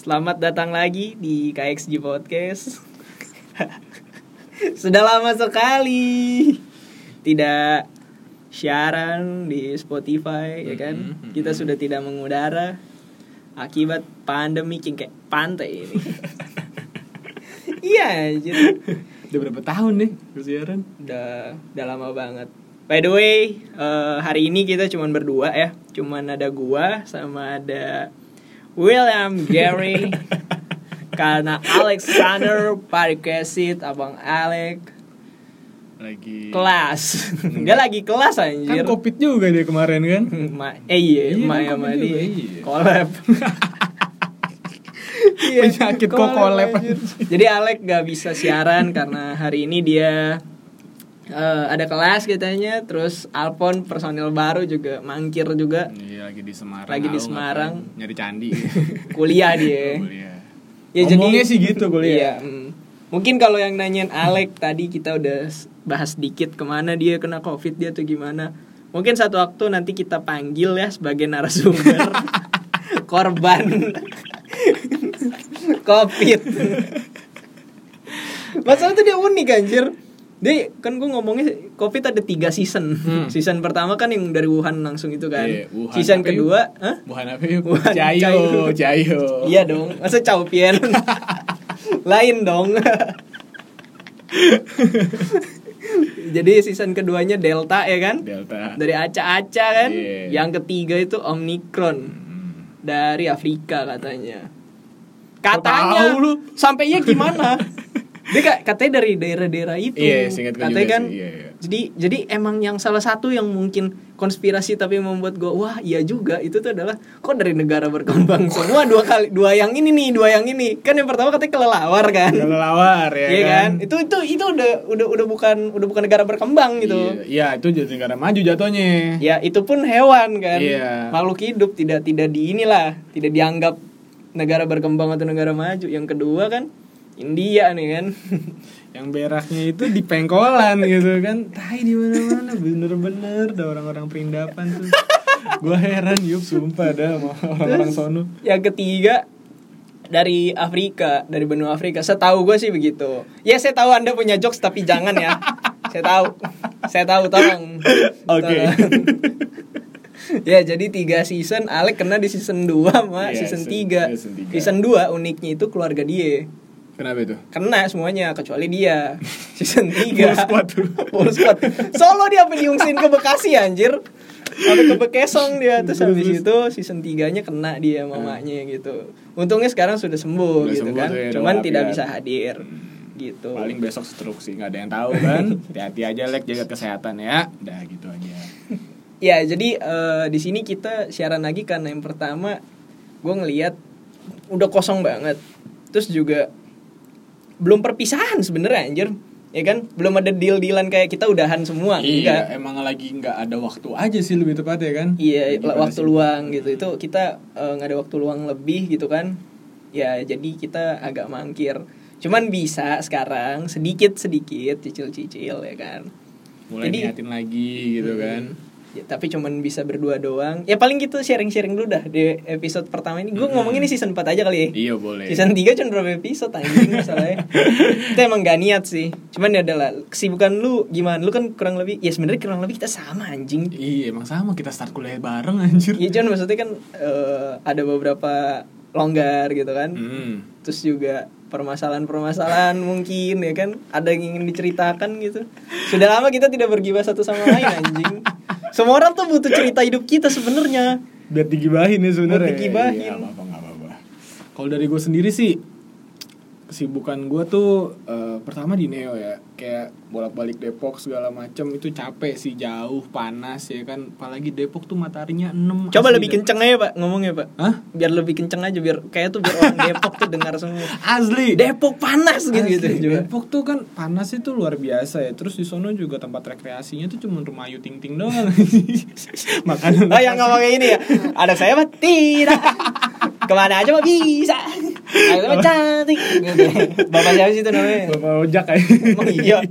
Selamat datang lagi di KXG Podcast. Sudah lama sekali tidak siaran di Spotify ya kan. Mhm, Kita sudah tidak mengudara akibat pandemi cingkek pantai ini. Iya, jadi Udah berapa tahun nih bersiaran? udah udah lama banget. By the way, eh, hari ini kita cuman berdua ya. Cuman ada gua sama ada William Gary karena Alexander Parikesit abang Alec. Lagi. Kelas. Dia lagi kelas Kan anjir covid juga dia kemarin kan? Ma eh iya, Iya, Ma kan ya Ma COVID di juga, iya. collab. Penyakit kok collab, anjir. Jadi Alec gak bisa siaran karena hari ini dia eh, ada kelas katanya Terus Alpon personil baru juga mangkir juga Iya lagi di Semarang. Lagi di Semarang. Nyari candi. kuliah dia Kuliah. Ya, Ngomongnya sih gitu kuliah. Iya, mm. Mungkin kalau yang nanyain Alek tadi kita udah bahas dikit ke mana dia kena covid dia tuh gimana. Mungkin satu waktu nanti kita panggil ya sebagai narasumber korban covid. Masalah tuh dia unik anjir. Dia kan gue ngomongnya covid ada tiga season. Hmm. Season pertama kan yang dari Wuhan langsung itu kan. Iya, Wuhan season yuk? kedua, hah? Bukan apa ya? Bukan, Jayo, Jayo. Jayo. Iya dong, masa Chaupien Lain dong Jadi season keduanya Delta ya kan Delta. Dari Aca-Aca kan Iya. Yang ketiga itu Omicron Hmm. Dari Afrika katanya Katanya tahu lu? Sampai ya gimana Dia ka- katanya dari daerah-daerah itu Iya, gue Katanya kan sih, iya, iya. Jadi jadi emang yang salah satu yang mungkin konspirasi tapi membuat gue wah iya juga itu tuh adalah kok dari negara berkembang semua dua kali dua yang ini nih dua yang ini kan yang pertama katanya kelelawar kan Kalau lawar ya Iya kan? Itu itu itu udah udah udah bukan udah bukan negara berkembang gitu. Iya, Iya, itu jadi negara maju jatuhnya. Ya, itu pun hewan kan. Iya. Makhluk hidup tidak tidak di inilah, tidak dianggap negara berkembang atau negara maju. Yang kedua kan India nih kan. Yang beraknya itu di pengkolan gitu kan. Tai di mana-mana bener-bener ada orang-orang perindapan tuh. Gua heran yuk sumpah dah sama orang-orang sono. yang ketiga dari Afrika, dari benua Afrika. Setahu gue sih begitu. Ya saya tahu Anda punya jokes tapi jangan ya. saya tahu. Saya tahu tolong. Oke. Tolong. ya jadi tiga season Alek kena di season 2 sama Iya, season season- 3 season tiga. Season 2 uniknya itu keluarga dia Kenapa itu? Kena semuanya kecuali dia Season 3 Full squad tuh. Full squad Solo dia diungsin ke Bekasi anjir Sampai ke Bekesong dia Terus Terus, habis itu season 3 nya kena dia mamanya gitu Untungnya sekarang sudah sembuh Udah gitu sembuh kan tuh ya, Cuman tidak bisa hadir Gitu Paling besok stroke sih, nggak ada yang tahu kan. Hati-hati aja lek jaga kesehatan ya. Udah gitu aja. Ya jadi eh, di sini kita siaran lagi karena yang pertama gue ngelihat udah kosong banget. Terus juga belum perpisahan sebenarnya anjir. Ya kan belum ada deal-dealan kayak kita udahan semua enggak. Iya, emang lagi nggak ada waktu aja sih lebih tepat ya kan? Iya Lagi pada waktu sibuk. luang gitu itu kita eh, nggak ada waktu luang lebih gitu kan. Ya jadi kita agak mangkir. Cuman bisa sekarang sedikit sedikit cicil-cicil ya kan. Mulai Jadi- niatin lagi gitu Hmm. kan. Ya, tapi cuman bisa berdua doang. Ya paling gitu sharing-sharing dulu dah di episode pertama ini. Gue Hmm. ngomongin ini season 4 aja kali ya. Iya boleh. Season 3 cuma berapa episode anjing masalahnya. Kita emang gak niat sih. Cuman ya adalah kesibukan lu gimana? Lu kan kurang lebih ya sebenarnya kurang lebih kita sama anjing. Iya emang sama kita start kuliah bareng anjir. Iya cuman maksudnya kan eh, ada beberapa longgar gitu kan. Hmm. Terus juga permasalahan-permasalahan mungkin ya kan ada yang ingin diceritakan gitu. Sudah lama kita tidak bergibah satu sama lain anjing. Semua orang tuh butuh cerita hidup kita sebenarnya. Biar digibahin ya sebenarnya. Buat digibahin. Apa nggak apa-apa. Kalau dari gue sendiri sih kesibukan gue tuh eh, pertama di Neo ya kayak bolak-balik Depok segala macem itu capek sih jauh panas ya kan apalagi Depok tuh mataharinya 6 Coba lebih kenceng aja pak ngomongnya pak. Hah? Biar lebih kenceng aja biar kayak tuh biar orang Depok tuh dengar semua. asli Depok panas gitu gitu. Coba. Depok tuh kan panas itu luar biasa ya terus di sono juga tempat rekreasinya tuh cuma rumah Ayu Ting Ting doang makanan Oh yang ngomong kayak ini ya Ada saya mah tidak Ke mana aja mah bisa Mah cantik. Gitu. Bapak siapa sih itu namanya? Bapak ojak kayak Emang iya.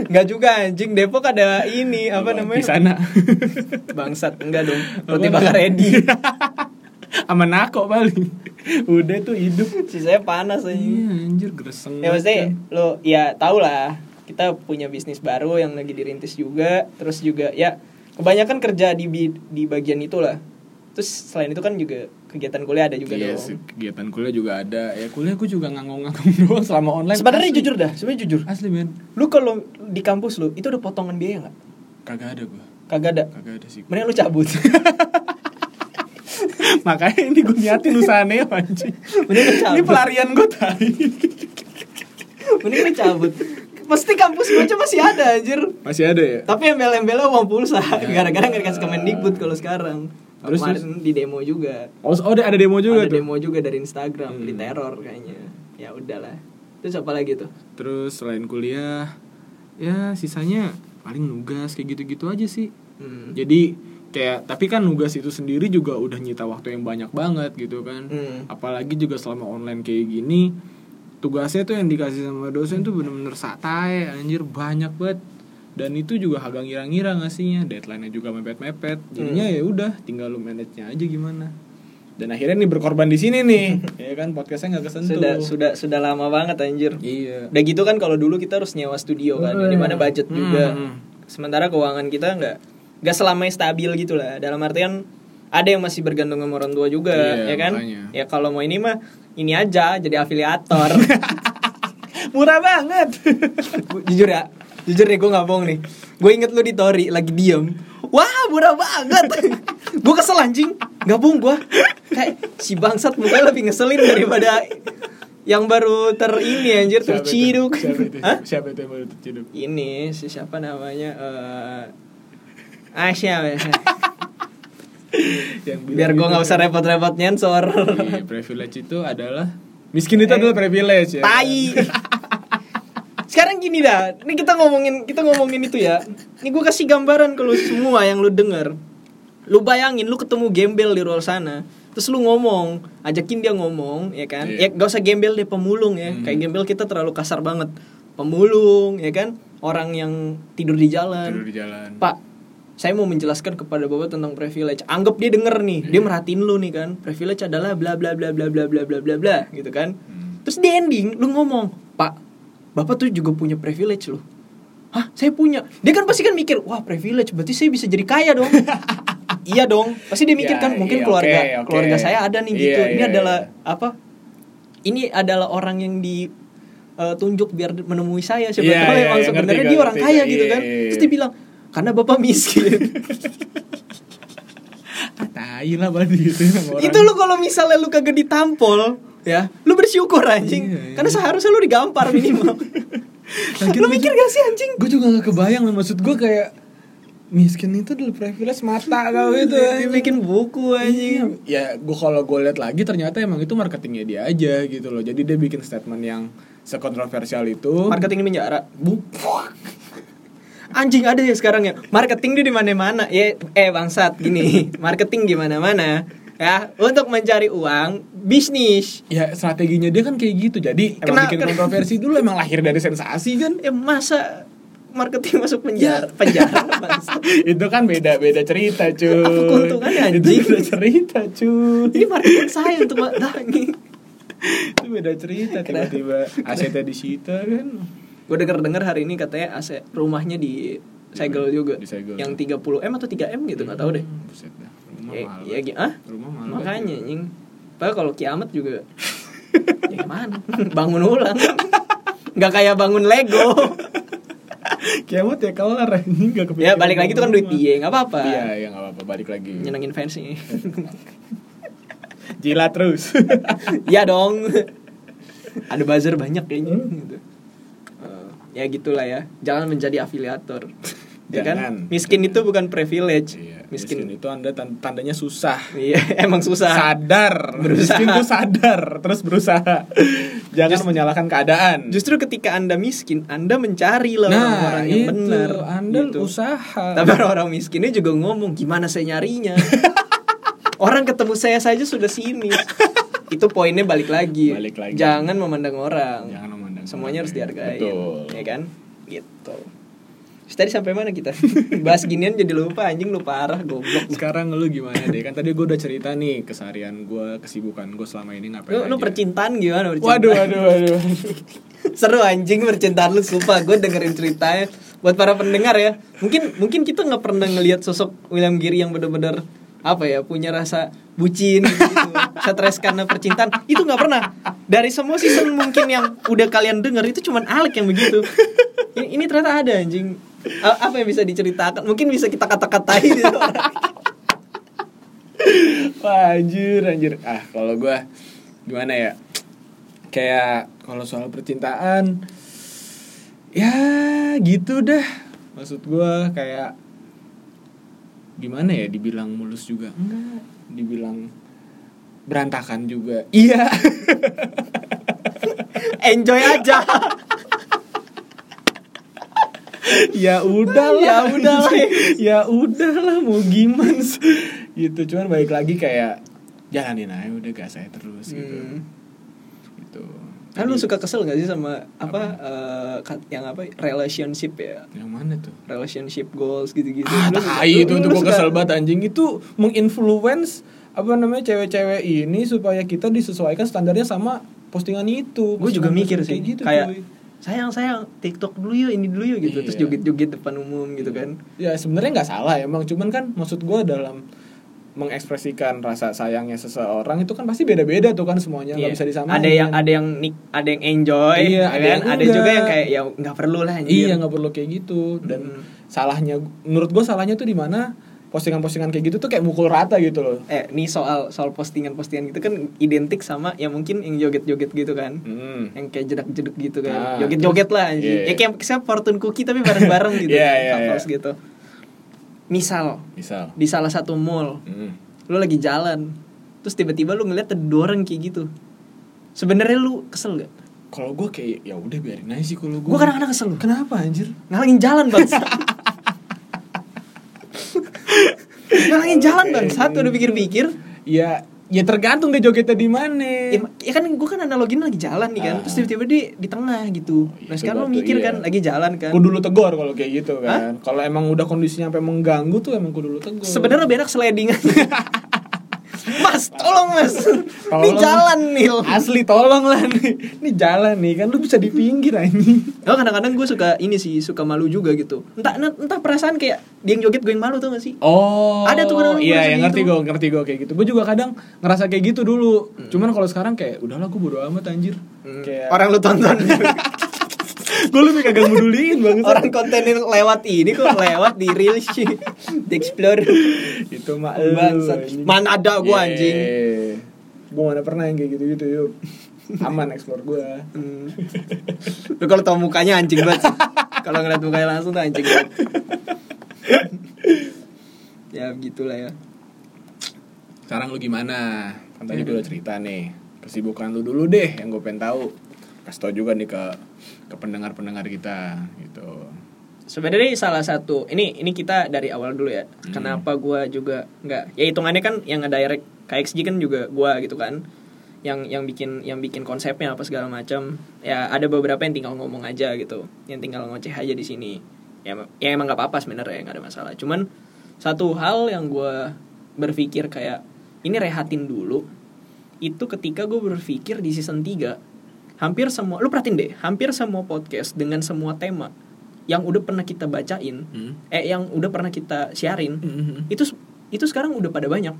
Enggak juga anjing. Depok ada ini Apa namanya? di sana. Bangsat Enggak dong? Roti bakar ready sama nako paling. Udah tuh hidup. Sisanya panas aja. iya anjir gerseng Ya kan. lo ya tau lah. Kita punya bisnis baru yang lagi dirintis juga. Terus juga ya kebanyakan kerja di di bagian itulah. Terus selain itu kan juga kegiatan kuliah ada juga Iya dong. sih, kegiatan kuliah juga ada. Ya kuliah gue juga ngangong-ngangong doang selama online. Sebenarnya asli. jujur dah sebenarnya jujur. Asli men. Lu kalau di kampus lu itu ada potongan biaya nggak? Kagak ada gue kagak ada? Kagak ada sih. Mending lu cabut. Makanya ini gue niatin usaha neo anjing. Mending lu cabut. ini pelarian gue tadi mending lu cabut. Pasti kampus gue cuma masih ada anjir. Masih ada ya? Tapi embel-embelnya uang pulsa. Gara-gara nggak dikasih Kemendikbud kalau sekarang Terus, kemarin di demo juga. Oh, oh ada ada demo juga ada tuh? demo juga dari Instagram Hmm. di teror kayaknya. Ya udahlah. Terus apa lagi tuh? Terus selain kuliah ya sisanya paling nugas kayak gitu-gitu aja sih. Hmm. jadi kayak tapi kan nugas itu sendiri juga udah nyita waktu yang banyak banget gitu kan. Hmm. apalagi juga selama online kayak gini tugasnya tuh yang dikasih sama dosen tuh bener-bener satai anjir banyak banget dan itu juga agak ngira-ngira ngasihnya. Deadline-nya juga mepet-mepet. Jadinya Hmm. ya udah tinggal lu manage-nya aja gimana. Dan akhirnya nih berkorban di sini nih. Ya kan? Podcastnya nggak kesentuh. Sudah sudah sudah lama banget anjir. Iya. Udah gitu kan kalau dulu kita harus nyewa studio kan Hmm. di mana budget juga. Hmm. sementara keuangan kita nggak nggak selamanya stabil gitu lah. Dalam artian ada yang masih bergantung sama orang tua juga Iya, ya kan? makanya. ya kalau mau ini mah ini aja jadi afiliator. Murah banget. Jujur ya jujur deh gue nggak bohong nih gue inget lu di Tori lagi diem wah murah banget gue kesel anjing nggak bohong gue kayak si bangsat mukanya lebih ngeselin daripada yang baru ter ini anjir Siapa itu? terciduk siapa itu Hah? siapa itu yang baru terciduk ini si siapa namanya eh ah siapa ya? yang biar gue gitu nggak usah kan. repot-repot nyensor Iya, privilege itu adalah miskin itu adalah privilege ya. tai sekarang gini dah ini kita ngomongin kita ngomongin itu ya ini gue kasih gambaran ke lu semua yang lu denger lu bayangin lu ketemu gembel di luar sana terus lu ngomong ajakin dia ngomong ya kan Iya. ya gak usah gembel deh pemulung ya Hmm. kayak gembel kita terlalu kasar banget pemulung ya kan orang yang tidur di jalan Tidur di jalan. Pak, saya mau menjelaskan kepada Bapak tentang privilege. Anggap dia denger nih, dia merhatiin lu nih kan. Privilege adalah bla bla bla bla bla bla bla bla bla gitu kan. Hmm. Terus di ending lu ngomong, "Pak, Bapak tuh juga punya privilege loh." Hah, saya punya. Dia kan pasti kan mikir, "Wah, privilege berarti saya bisa jadi kaya dong." iya dong. Pasti dia mikir Ya, kan mungkin iya, keluarga keluarga saya ada nih Iya, gitu. Ini iya, adalah iya. apa? Ini adalah orang yang di eh, tunjuk biar menemui saya emang iya, sebenarnya dia orang ngerti. kaya gitu kan. Terus dia bilang, "Karena Bapak miskin." Ah, tai lah gitu orang. itu lu kalau misalnya lu kagak ditampol ya lu bersyukur anjing. Iya, iya. karena seharusnya lu digampar minimal. Lu mikir gak sih anjing? gue juga gak kebayang lah maksud gue kayak miskin itu adalah privilege mata kau itu dia bikin buku anjing. Ya gue kalau gue lihat lagi ternyata emang itu marketingnya dia aja gitu loh. Jadi dia bikin statement yang sekontroversial itu. Marketing di penjara anjing ada ya sekarang ya? Marketing dia di mana-mana. Ya eh bangsat gini. Marketing di mana-mana ya untuk mencari uang bisnis. Ya strateginya dia kan kayak gitu. Jadi Kena- emang bikin kena- kontroversi dulu emang lahir dari sensasi kan? Ya masa marketing masuk penjara? Penjara bangsat itu kan beda beda cerita cuy. Apa keuntungannya, anjing? itu beda cerita cuy. Ini marketing saya untuk mendatangi itu beda cerita tiba-tiba asetnya disita kan? Gue denger dengar hari ini katanya AC rumahnya di segel juga. Disegel. yang 30 m atau 3 m gitu nggak tahu deh. Hmm, buset dah. Rumah ya, mahal ya, ah rumah mahal makanya anjing Padahal kalau kiamat juga ya gimana? Bangun ulang. Nggak kayak bangun Lego. Kiamat ya kelar anjing gak ya kepikiran balik lagi itu kan duit dia nggak apa-apa. Iya ya nggak apa-apa balik lagi. Nyenengin fans nih jilat terus. Ya dong. Ada buzzer banyak kayaknya gitu. Eh, ya gitulah ya jangan menjadi afiliator ya kan Jangan. miskin itu bukan privilege Iya, miskin, miskin itu anda tan- tandanya susah iya emang susah sadar Berusaha. miskin tuh sadar terus berusaha jangan Just- menyalahkan keadaan Justru ketika Anda miskin, Anda mencari lah orang-orang yang itu benar. anda gitu. usaha Tapi orang-orang miskinnya juga ngomong, gimana saya nyarinya? orang ketemu saya saja sudah sinis. Itu poinnya balik lagi. Balik lagi. Jangan memandang orang. jangan memandang Semuanya harus orang. dihargai. betul Ya kan? Gitu. Tadi sampai mana kita? Bahas ginian jadi lupa anjing lupa arah goblok. Sekarang lu gimana deh? Kan tadi gue udah cerita nih keseharian gue, kesibukan gue selama ini ngapain Lu, lu percintaan gimana percintaan? Waduh, waduh, waduh. Seru anjing percintaan lu sumpah gue dengerin ceritanya buat para pendengar ya. Mungkin mungkin kita nggak pernah ngelihat sosok William Giri yang benar-benar apa ya punya rasa bucin gitu, stres karena percintaan itu nggak pernah dari semua season mungkin yang udah kalian denger itu cuman Alek yang begitu ini, ini ternyata ada anjing apa yang bisa diceritakan mungkin bisa kita kata-katain gitu. Wah, anjir, anjir. Ah, kalau gue gimana ya? Kayak kalau soal percintaan ya gitu dah. Maksud gue kayak gimana ya dibilang mulus juga enggak, dibilang berantakan juga. Iya. enjoy aja ya udah lah. Ya udah lah. ya udah lah mau gimana gitu. Cuman balik lagi kayak jalanin aja udah gas saya terus gitu. Hmm. Gitu. Kan lu suka kesel gak sih sama apa eh, kat- yang apa relationship ya yang mana tuh? relationship goals gitu-gitu. Ah, tai itu tuh gue kesel banget anjing itu menginfluence apa namanya cewek-cewek ini supaya kita disesuaikan standarnya sama postingan itu. Gue juga mikir kayak sih gitu, kayak. Sayang sayang TikTok dulu yuk ini dulu yuk gitu terus Iya. joget-joget depan umum gitu kan. Ya sebenarnya nggak salah emang cuman kan maksud gue dalam mengekspresikan rasa sayangnya seseorang itu kan pasti beda-beda tuh kan semuanya nggak Iya. bisa disamain. Ada yang ada yang nik, ada yang enjoy, Iya, ya ada kan? yang ada juga yang kayak ya nggak perlu lah anjir. Iya nggak perlu kayak gitu dan Hmm. salahnya menurut gue salahnya tuh di mana postingan-postingan kayak gitu tuh kayak mukul rata gitu loh. Eh, nih soal soal postingan-postingan gitu kan identik sama ya mungkin yang joget-joget gitu kan. Hmm. yang kayak jedak-jeduk gitu kan Ah, joget-joget lah anjing iya. ya kayak saya fortune cookie tapi bareng-bareng gitu Iya, iya, couples iya. gitu misal Misal. di salah satu mall Hmm. lu lagi jalan terus tiba-tiba lu ngeliat ada orang kayak gitu sebenarnya lu kesel gak? Kalau gue kayak ya udah biarin aja sih kalau gue. gue kadang-kadang kesel Kenapa anjir? ngalangin jalan bang ngalangin jalan bang satu udah pikir-pikir Ya ya tergantung deh jogetnya di mana. ya, ya kan gue kan analogin lagi jalan nih kan Ah. terus tiba-tiba di di tengah gitu nah sekarang batu, mikir iya. kan lagi jalan kan Gue dulu tegur kalau kayak gitu kan. Kalau emang udah kondisinya sampai mengganggu tuh emang gue dulu tegur. Sebenarnya enak sliding. Mas, tolong mas. Ini Tolong. jalan nih. asli tolong lah nih. Ini jalan nih kan lu bisa di pinggir anjing. Oh kadang-kadang gue suka ini sih suka malu juga gitu. Entah entah perasaan kayak dia yang joget gue yang malu tuh gak sih? Oh. Ada tuh kadang-kadang Iya, yang ngerti gitu. gue, ngerti gue kayak gitu. Gue juga kadang ngerasa kayak gitu dulu. Cuman kalau sekarang kayak udahlah gue bodo amat anjir. Hmm. Kayak Orang lu tonton. gue lebih kagak meduliin banget. Orang kontenin lewat ini kok lewat di reels sih. Di explore. itu mah Bangsat. anjing. Mana ada gue anjing. Gue mana pernah yang kayak gitu-gitu yuk. Aman explore gue. Hmm. Lu kalau tau mukanya anjing banget. Kalau ngeliat mukanya langsung tuh anjing banget. ya begitulah ya. Sekarang lu gimana? Kan tadi gue udah cerita nih. Kesibukan lu dulu deh yang gue pengen tahu. Kasih tau juga nih ke ke pendengar-pendengar kita gitu. Sebenarnya salah satu ini ini kita dari awal dulu ya. Hmm. Kenapa gua juga nggak ya hitungannya kan yang nge-direct KXG kan juga gua gitu kan. Yang yang bikin yang bikin konsepnya apa segala macam. Ya ada beberapa yang tinggal ngomong aja gitu. Yang tinggal ngoceh aja di sini. Ya, ya emang nggak apa-apa sebenarnya nggak ada masalah. Cuman satu hal yang gua berpikir kayak ini rehatin dulu itu ketika gue berpikir di season 3 hampir semua lu perhatiin deh hampir semua podcast dengan semua tema yang udah pernah kita bacain Hmm. eh yang udah pernah kita siarin itu itu sekarang udah pada banyak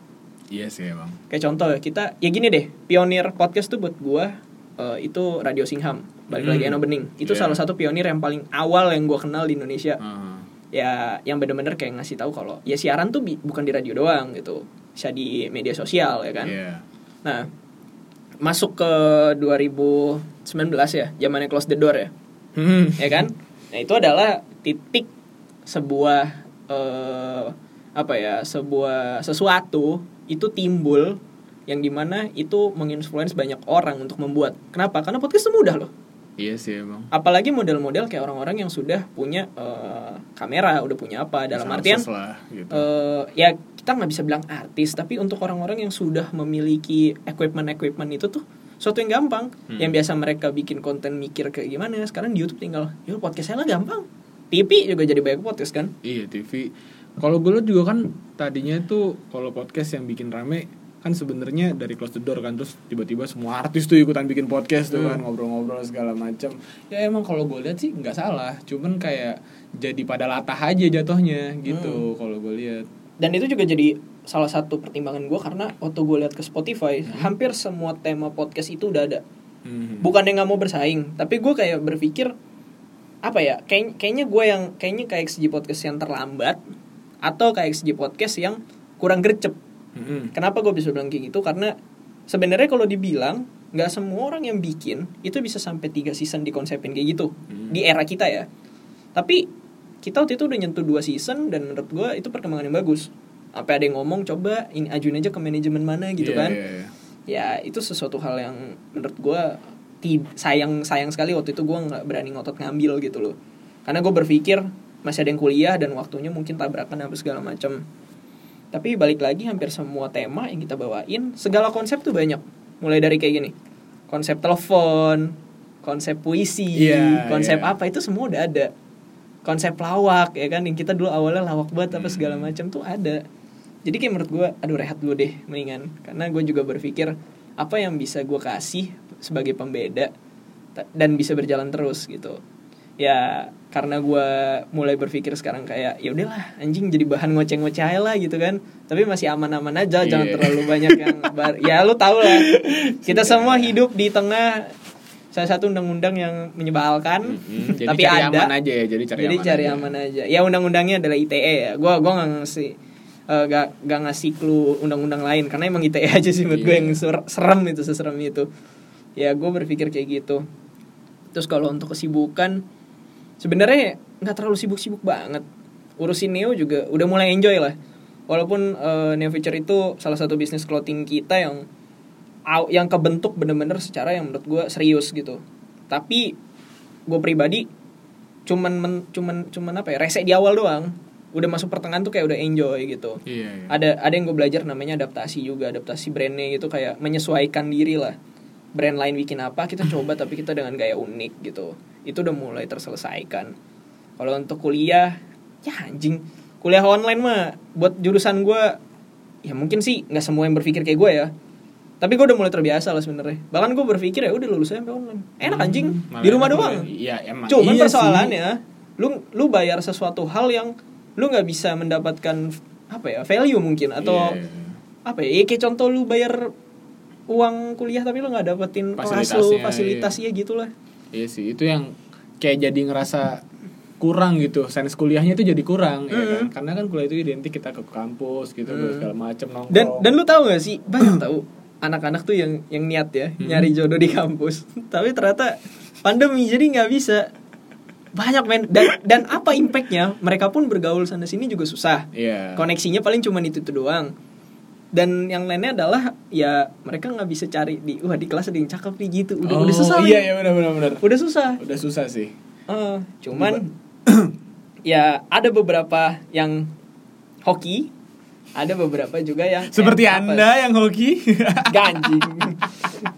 Iya sih emang. kayak contoh kita ya gini deh pionir podcast tuh buat gua eh, itu Radio Singham balik Hmm. lagi Eno Bening itu Iya. salah satu pionir yang paling awal yang gua kenal di Indonesia Ah. ya yang bener-bener kayak ngasih tahu kalau ya siaran tuh bi- bukan di radio doang gitu bisa di media sosial ya kan Iya. Nah, masuk ke 2019 ya, zamannya close the door ya. Hmm. Ya kan? Nah, itu adalah titik sebuah eh apa ya, sebuah sesuatu itu timbul yang di mana itu menginfluence banyak orang untuk membuat. Kenapa? Karena podcast itu mudah loh. Iya sih emang. Apalagi model-model kayak orang-orang yang sudah punya eh, kamera, udah punya apa dalam Bisa artian lah gitu. eh ya kita nggak bisa bilang artis tapi untuk orang-orang yang sudah memiliki equipment equipment itu tuh suatu yang gampang Hmm. yang biasa mereka bikin konten mikir kayak gimana sekarang di YouTube tinggal ya podcast saya lah gampang TV juga jadi banyak podcast kan Iya TV. Kalau gue liat juga kan tadinya tuh kalau podcast yang bikin rame kan sebenarnya dari close the door kan terus tiba-tiba semua artis tuh ikutan bikin podcast tuh kan ngobrol-ngobrol segala macam. Ya emang kalau gue lihat sih nggak salah, cuman kayak jadi pada latah aja jatuhnya gitu kalau gue lihat. Dan itu juga jadi salah satu pertimbangan gue karena waktu gue lihat ke Spotify hampir semua tema podcast itu udah ada Hmm. bukannya nggak mau bersaing tapi gue kayak berpikir apa ya kayak kayaknya gue yang kayaknya kayak segi podcast yang terlambat atau kayak segi podcast yang kurang gercep Hmm. kenapa gue bisa bilang kayak gitu karena sebenarnya kalau dibilang nggak semua orang yang bikin itu bisa sampai tiga season dikonsepin kayak gitu Hmm. di era kita ya tapi kita waktu itu udah nyentuh dua season dan menurut gue itu perkembangan yang bagus. Apa ada yang ngomong coba ini ajuin aja ke manajemen mana gitu Iya, kan. iya, iya. ya itu sesuatu hal yang menurut gue sayang sayang sekali waktu itu gue nggak berani ngotot ngambil gitu loh. Karena gue berpikir masih ada yang kuliah dan waktunya mungkin tabrakan apa segala macam tapi balik lagi hampir semua tema yang kita bawain segala konsep tuh banyak. Mulai dari kayak gini konsep telepon konsep puisi Iya, konsep iya. apa itu semua udah ada konsep lawak ya kan? Yang kita dulu awalnya lawak banget apa Hmm. segala macam tuh ada. Jadi kayak menurut gue aduh rehat dulu deh mendingan. Karena gue juga berpikir apa yang bisa gue kasih sebagai pembeda dan bisa berjalan terus gitu. Ya karena gue mulai berpikir sekarang kayak ya udahlah anjing jadi bahan ngoceh-ngoceh aja lah gitu kan. Tapi masih aman-aman aja jangan Iya. terlalu banyak yang bar ya lu tau lah. Kita semua hidup di tengah salah satu undang-undang yang menyebalkan Mm-mm. Jadi tapi cari ada aman aja ya, jadi cari jadi aman cari aja. aman aja ya undang-undangnya adalah ITE ya gue gua nggak ngasih eh, gak, gak ngasih clue undang-undang lain karena emang ITE aja sih menurut gue Iya. yang ser- serem itu seserem itu ya gue berpikir kayak gitu terus kalau untuk kesibukan sebenarnya nggak terlalu sibuk-sibuk banget urusin Neo juga udah mulai enjoy lah walaupun eh, Neo Future itu salah satu bisnis clothing kita yang yang kebentuk bener-bener secara yang menurut gue serius gitu. Tapi gue pribadi cuman men- cuman cuman apa ya rese di awal doang. Udah masuk pertengahan tuh kayak udah enjoy gitu. Iya, iya. ada ada yang gue belajar namanya adaptasi juga adaptasi brandnya gitu kayak menyesuaikan diri lah. Brand lain bikin apa kita coba tapi kita dengan gaya unik gitu. Itu udah mulai terselesaikan. Kalau untuk kuliah ya anjing. Kuliah online mah buat jurusan gue ya mungkin sih nggak semua yang berpikir kayak gue ya tapi gue udah mulai terbiasa lah sebenarnya bahkan gue berpikir ya udah lulus aja online enak anjing Malah di rumah doang. Iya, emang. Cuman Iya sih. persoalannya lu lu bayar sesuatu hal yang lu nggak bisa mendapatkan apa ya value mungkin atau Iya, iya. apa ya, ya kayak contoh lu bayar uang kuliah tapi lu nggak dapetin kelas lu Fasilitasnya, fasilitasnya gitu lah Iya sih, itu yang kayak jadi ngerasa kurang gitu. Sains kuliahnya itu jadi kurang ya kan. Mm. Karena kan kuliah itu identik kita ke kampus gitu Mm. segala macam nongkrong. dan dan lu tahu gak sih banyak tahu anak-anak tuh yang yang niat ya Hmm. nyari jodoh di kampus. Tapi ternyata pandemi jadi nggak bisa. Banyak men dan dan apa impactnya? Mereka pun bergaul sana sini juga susah. Iya. koneksinya paling cuma itu itu doang. Dan yang lainnya adalah ya mereka nggak bisa cari di wah di kelas ada yang cakep nih gitu. Udah Oh, udah susah Iya, iya benar benar benar. udah susah. Udah susah sih. Eh, cuman ya ada beberapa yang hoki ada beberapa juga yang Seperti eh, apa- Anda yang hoki. ganjing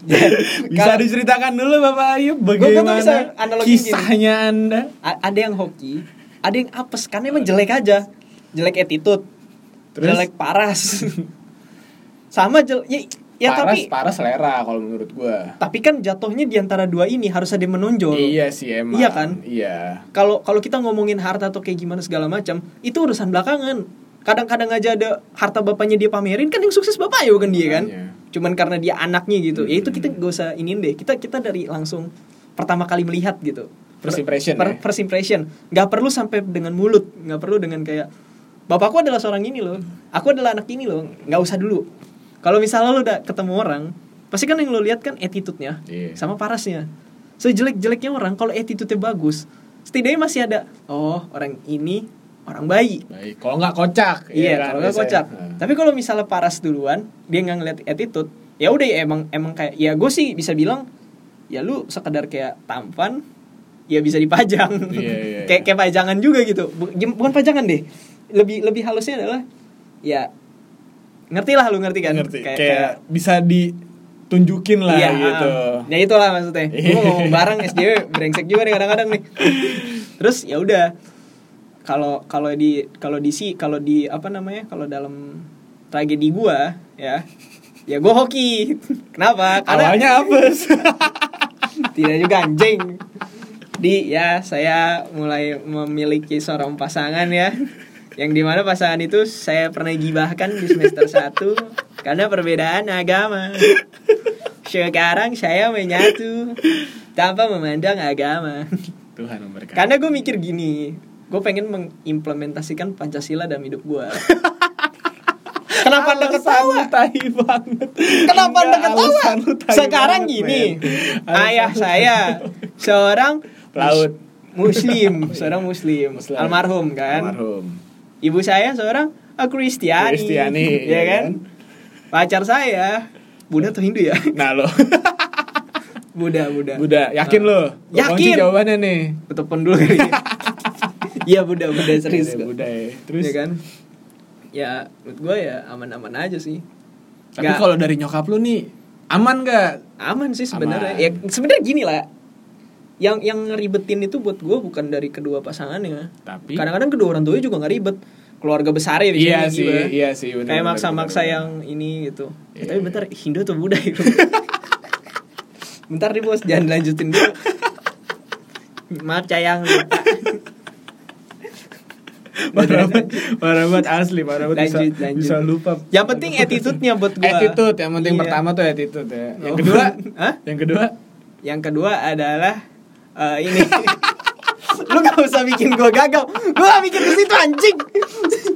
bisa diceritakan dulu Bapak Ayub bagaimana bisa analogiin gini. kisahnya Anda? A- ada yang hoki ada yang apes karena emang jelek aja jelek attitude Terus? jelek paras sama jelek ya, ya paras, tapi paras selera kalau menurut gua. tapi kan jatuhnya di antara dua ini harus ada yang menonjol Iya sih emang. Iya kan? Iya. kalau kalau kita ngomongin harta atau kayak gimana segala macam itu urusan belakangan kadang-kadang aja ada harta bapaknya dia pamerin kan yang sukses bapaknya bukan dia kan Makanya. cuman karena dia anaknya gitu ya itu Hmm. kita gak usah iniin deh kita kita dari langsung pertama kali melihat gitu First impression Per- ya? first impression nggak perlu sampai dengan mulut nggak perlu dengan kayak bapakku adalah seorang ini loh aku adalah anak ini loh nggak usah dulu kalau misalnya lo udah ketemu orang pasti kan yang lo lihat kan attitude-nya Iya. sama parasnya sejelek-jeleknya orang kalau attitude-nya bagus setidaknya masih ada oh orang ini orang baik Baik. Kalau nggak kocak. iya kan, kalau nggak kocak Nah. tapi kalau misalnya paras duluan dia nggak ngeliat attitude ya udah ya emang emang kayak ya gue sih bisa bilang ya lu sekedar kayak tampan ya bisa dipajang Iya, iya, kayak iya. kayak pajangan juga gitu bukan pajangan deh lebih lebih halusnya adalah ya ngerti lah lu ngerti kan Ngerti. Kayak, bisa ditunjukin lah iya, gitu. ya itulah maksudnya gue ngomong bareng SJW brengsek juga nih kadang-kadang nih terus ya udah kalau kalau di kalau di si kalau di apa namanya kalau dalam tragedi gua ya ya gua hoki. Kenapa? Karena Awalnya apes. tidak juga anjing. Di ya saya mulai memiliki seorang pasangan ya. Yang di mana pasangan itu saya pernah gibahkan di semester 1 karena perbedaan agama. Sekarang saya menyatu tanpa memandang agama. Tuhan memberkati. karena gue mikir gini gue pengen mengimplementasikan pancasila dalam hidup gue kenapa anda ketawa tai banget. Kenapa anda ketawa? Sekarang gini, ayah saya seorang Pelaut. muslim, seorang muslim, Muslim. almarhum kan. Almarhum. Ibu saya seorang Kristiani, Kristiani, ya ya kan? Pacar saya Buddha atau Hindu ya? Nah lo, Buddha, Buddha. Buddha, yakin Nah. lo? Yakin. kunci jawabannya nih. Telepon dulu kali. Ya. Iya Buddha, Buddha serius Iya, kok. Buddha ya. Terus, Ya kan? Ya, menurut gue ya aman-aman aja sih. tapi kalau dari nyokap lu nih, aman gak? aman sih sebenarnya ya sebenarnya gini lah yang yang ngeribetin itu buat gue bukan dari kedua pasangannya Tapi, kadang-kadang kedua orang tuanya juga nggak ribet keluarga besar ya iya biasanya sih, gitu ya. iya sih. bener, kayak bener, maksa-maksa bener, yang ini gitu Ya, Iya, tapi iya. bentar Hindu atau Buddha itu bentar nih bos jangan lanjutin dulu maaf cayang lupa. Parah banget, parah banget asli, parah banget bisa, Lanjut, bisa lupa. yang penting attitude-nya buat gue Attitude, yang penting Iya. pertama tuh attitude ya. Yang Oh. kedua, Hah? yang kedua, Yang kedua adalah eh, ini. Lu gak usah bikin gue gagal. Gue gak mikir ke situ anjing.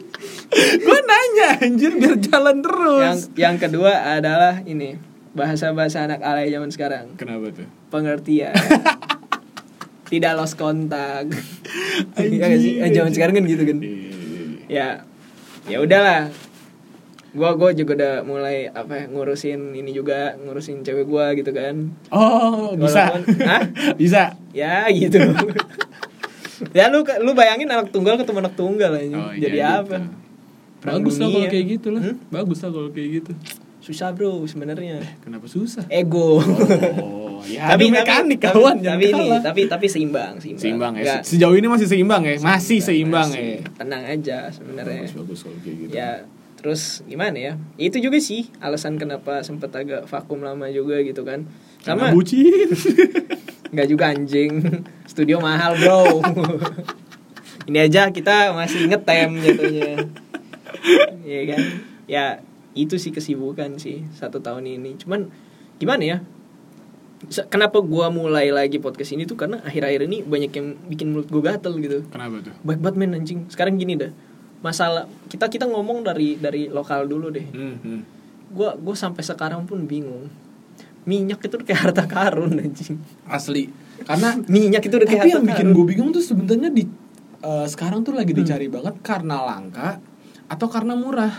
gue nanya anjir biar jalan terus. yang yang kedua adalah ini bahasa-bahasa anak alay zaman sekarang. Kenapa tuh? Pengertian. Tidak lost kontak. Iya gak sih? Eh, zaman sekarang kan gitu kan. Iya. Ya. Ya udahlah. Gua gua juga udah mulai apa ya, ngurusin ini juga, ngurusin cewek gua gitu kan. Oh, bisa. Walaupun- Hah? bisa. Ya gitu. ya lu lu bayangin anak tunggal ketemu anak tunggal aja. Oh, iya Jadi gitu. apa? Perang Bagus lah kalau kayak gitu lah. Hmm? Bagus lah kalau kayak gitu. Susah bro sebenarnya. Kenapa susah? Ego. Oh, ya tapi mekanik kawan, jangan tapi ini tapi tapi seimbang, seimbang. Seimbang ya. Nggak- Se- Sejauh ini masih seimbang ya. Masih seimbang masih. ya. Tenang aja sebenarnya. Bagus bagus kalau kayak gitu. Ya terus gimana ya? Itu juga sih alasan kenapa sempet agak vakum lama juga gitu kan. Sama Sama bucin. nggak juga anjing. Studio mahal bro. Ini aja kita masih ngetem jatuhnya. Iya kan? Ya itu sih kesibukan sih satu tahun ini. Cuman gimana ya? Kenapa gua mulai lagi podcast ini tuh karena akhir-akhir ini banyak yang bikin mulut gua gatel gitu. Kenapa tuh? Baik banget men anjing. Sekarang gini dah. Masalah kita kita ngomong dari dari lokal dulu deh. Hmm, hmm. Gua gua sampai sekarang pun bingung. Minyak itu kayak harta karun anjing. Asli. Karena Minyak itu udah kayak tapi harta yang bikin karun. gue bingung tuh sebenarnya di eh, sekarang tuh lagi Hmm. dicari banget karena langka atau karena murah.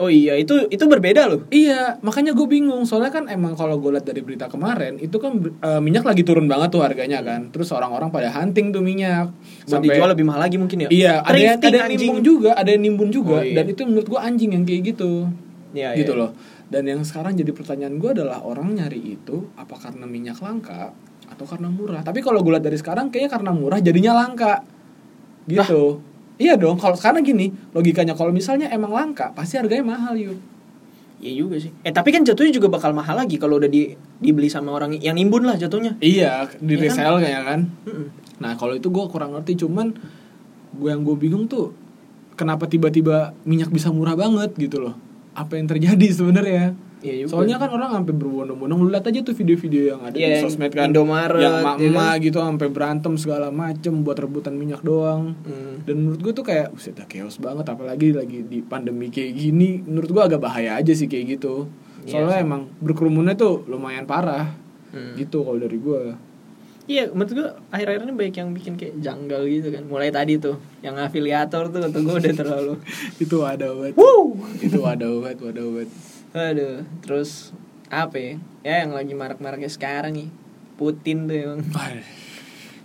Oh iya, itu itu berbeda loh. Iya, makanya gue bingung. Soalnya kan emang kalau gue lihat dari berita kemarin, itu kan eh, minyak lagi turun banget tuh harganya kan. Terus orang-orang pada hunting tuh minyak. Buat dijual lebih mahal lagi mungkin ya. Iya, ada yang, ada yang nimbun juga, ada yang nimbun juga. Oh, iya. Dan itu menurut gue anjing yang kayak gitu. Iya, gitu iya. loh. Dan yang sekarang jadi pertanyaan gue adalah orang nyari itu apa karena minyak langka atau karena murah. Tapi kalau gue lihat dari sekarang kayaknya karena murah jadinya langka. Gitu. Iya dong, kalau karena gini, logikanya kalau misalnya emang langka, pasti harganya mahal yuk. Iya juga sih. Eh tapi kan jatuhnya juga bakal mahal lagi kalau udah di dibeli sama orang yang nimbun lah jatuhnya. Iya, di Iya kan? resell kayaknya kan. Mm-mm. Nah kalau itu gue kurang ngerti, cuman gue yang gue bingung tuh kenapa tiba-tiba minyak bisa murah banget gitu loh. Apa yang terjadi sebenarnya? Iya juga. Soalnya kan orang sampai berbondong-bondong lu lihat aja tuh video-video yang ada Iya, di sosmed kan. Indomaret, yang ya emak-emak kan? gitu sampai berantem segala macem buat rebutan minyak doang. Hmm. Dan menurut gue tuh kayak Buset dah chaos banget apalagi lagi di pandemi kayak gini menurut gue agak bahaya aja sih kayak gitu. Iya Soalnya sih. emang berkerumunnya tuh lumayan parah. Hmm. Gitu kalau dari gue. Iya, menurut gua akhir-akhir ini banyak yang bikin kayak janggal gitu kan. Mulai tadi tuh, yang afiliator tuh kata gua udah terlalu. itu ada obat. Itu ada obat, ada obat. Aduh, terus apa ya? Ya yang lagi marak-maraknya sekarang nih. Putin tuh emang.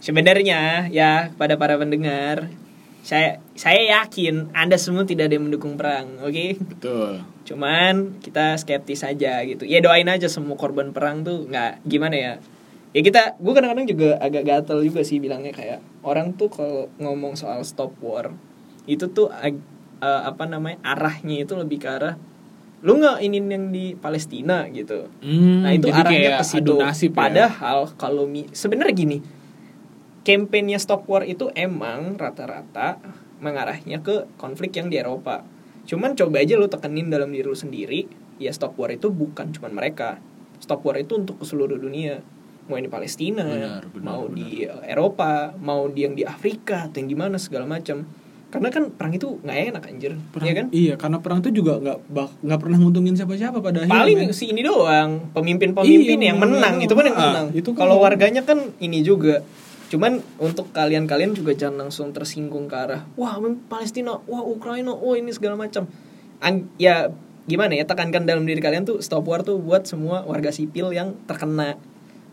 Sebenarnya ya pada para pendengar, saya saya yakin Anda semua tidak ada yang mendukung perang, oke? Betul. Cuman kita skeptis aja gitu. Ya doain aja semua korban perang tuh nggak gimana ya? ya kita gue kadang-kadang juga agak gatel juga sih bilangnya kayak orang tuh kalau ngomong soal stop war itu tuh eh, apa namanya arahnya itu lebih ke arah lu nggak ini yang di Palestina gitu. Hmm, nah itu arahnya ke situ. ya. padahal kalau mi- sebenarnya gini kampanyenya stop war itu emang rata-rata mengarahnya ke konflik yang di Eropa. Cuman coba aja lu tekenin dalam diri lu sendiri ya stop war itu bukan cuman mereka. Stop war itu untuk ke seluruh dunia. Mau yang di Palestina Benar, benar, mau benar. di Eropa mau di yang di Afrika atau yang di mana segala macam karena kan perang itu nggak enak anjir Perang, ya kan Iya, karena perang itu juga nggak nggak pernah nguntungin siapa-siapa pada akhirnya. paling men. si ini doang pemimpin-pemimpin Iya, yang menang benar. itu kan yang Ah, menang itu kan kalau warganya kan ini juga cuman untuk kalian-kalian juga jangan langsung tersinggung ke arah wah Palestina wah Ukraina wah ini segala macam An- ya gimana ya tekankan dalam diri kalian tuh stop war tuh buat semua warga sipil yang terkena